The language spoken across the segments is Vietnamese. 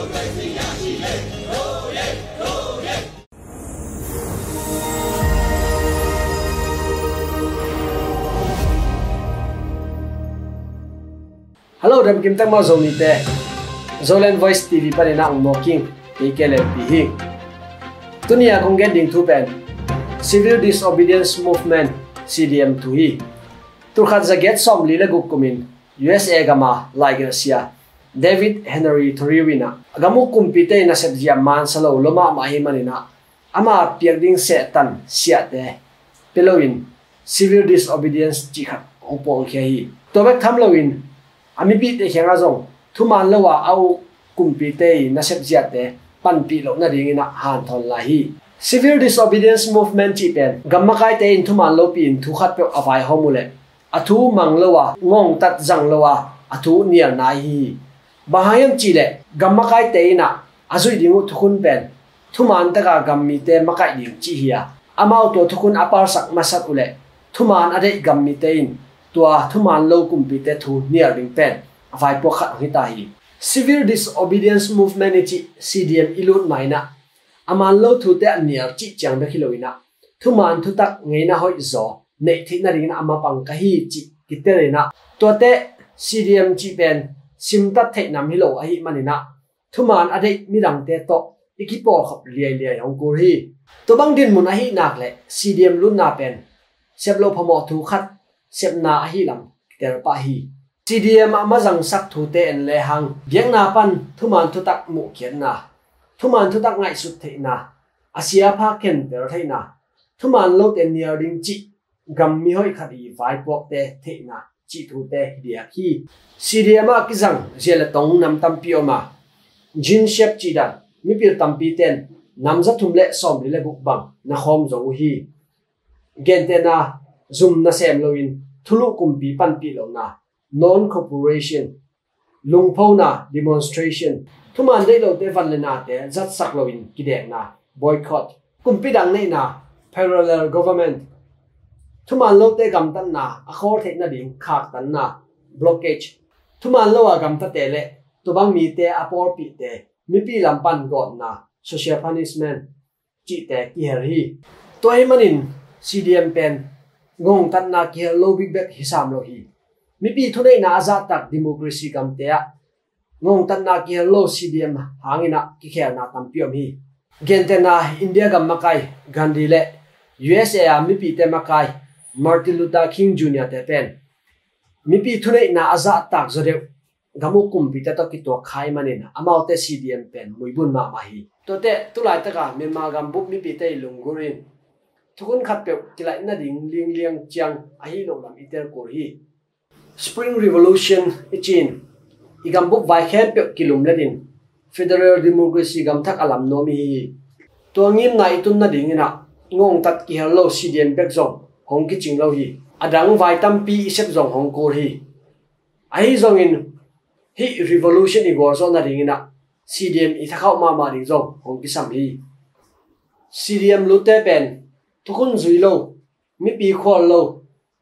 Hello, đam kim tăng mau zong ni. Zolan Voice TV pa na ang mocking. Ikele pihi. cũng kong getting thu pen. Civil Disobedience Movement CDM to hi. Turkhat za get som của mình. USA gama like Russia. David Henry Toriwina. Agamu kumpite na set jia man sa lo loma mahimanina. Ama pierding setan siate. Pelowin. Civil Disobedience chikhat. Opong kya hi. Tobek thamlowin ami bi te khenga zong thu man lawa au kumpi te na sep jiat te pan pi lo na ding ina han thon la hi civil disobedience movement chi pen gamma kai te in thu man lo pi in thu khat pe avai homule athu mang lawa ngong tat jang lawa athu nial na hi bahayam chile, gamma kai teina azui dingu thukun pen, thuman taka gammi te makai ding chi hiya. Amau to thukun apar sak masat ule, thuman ade gammi tein tua thuman lo kumpi te thu near ring pen vai po khat hita hi. Severe disobedience movement chi cdm ilut maina aman lo thu te near chi chang be khiloina thuman thu tak ngeina hoi zo, nei thina ring ama pang ka hi chi kiterena to te cdm chi pen sim ta thei nam hi lo a hi manina. Thuman a dei mi rang te to ikipol khop liai liai hong ko hi. To bang din mun a hi nak le cdm lu na pen. Sep lo phamo thu khat, sep na a hi lam ter pa hi. Cdm ma jang sak thu te en lệ hang. Biang na pan, thuman thu tak mu kian na. Thuman thu tắc ngai sụt thei na. Asia pha ken ter thei na. Thuman lô ten nia ding chi, gam mi hoi khát đi vai pok te thei na chi thu te dia hi mà a ki jang là tong, nam tam pi oma jin shep chi dan, mi pil tam pi ten, nam za thum le som le buk bang, na khom zo hi. Gen te na zoom na sem lo in thulu kumpi pan pi lo na. Non corporation. Lung lungpho na, demonstration. Thuman dei lo te van le na te, zat sak lo in đẹp na. Boycott. Kumpi dang nei na, parallel government. ทุมันโลเตกำตันนาอคอร์เทนดิ่งขาดตันนาบล็อกเกจทุมันโลกำตันเตเลตัวบางมีเตอปอร์ปีเตมีปีลำปันก่อนนา social punishment จิตแต่กิฮรีตัวไอ้มันิน CDM เป็นงงตันนากิฮโลบิกแบกฮิสามโลฮีมีปีทุนในนาซาตักดิโมกรีซีกำเตะงงตันนากิฮโล CDM หางินะกิเขนาตัมพิมีเกนเตนาอินเดียกำมาไกกันดีเล USA มีปีเตมาไก martin luther king jr te pen. Mi pi thune na aza tak zore gamu kum pi ta ki to khai na. amau te cdm pen muibun ma ma hi to te lai ta ga me ma gam bu mi pi te lungurin thukun khat pe kilai na ding ling liang chang a hi lo lam iter ko hi. Spring revolution ichin igam bu vai khe pe kilum le din. Federal democracy gam thak alam no mi hi. To ngim na itun na ding na. Ngong tat ki hello CDM back zone hong ki ching lo hi adang vai tam pi sep jong hong ko hi ai jong in hi revolution i gor zon na ring na cdm i thakhaw ma ma ding jong hong ki sam hi cdm lu te pen thukun zui lo mi pi khol lo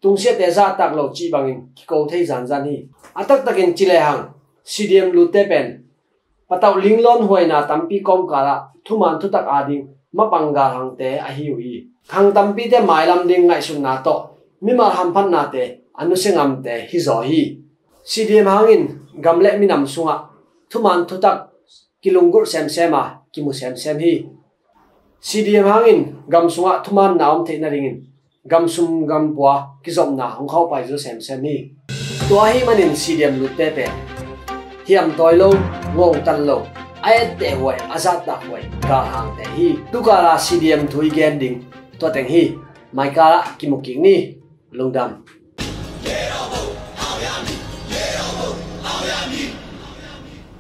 tung se te za tak lo chi bangin ki ko thei zan zan hi atak takin chile hang cdm lu te pen patau linglon huaina tampi kom kala thuman mà tak ading ma panga hang te a hi wi khang tampi te mailam ding ngai sun na to. Mi mà ham phan na te anu se ngắm te hi zo hi cdm hangin gamle mi nam sunga. Thuman thu tak xem sem sema kimu xem xem hi. CDM hangin gam sunga thuman naom the na ringin gam sum gam bua ki zom na hong khau pai zo sem sem ni to hi manin CDM lu te pe. Hiam toy lo ngong tan lâu ai te hoi azat na hoi ka hang te hi tu ka la CDM thui gen ding to teng hi mai ka la ki mu ki ni lungdam.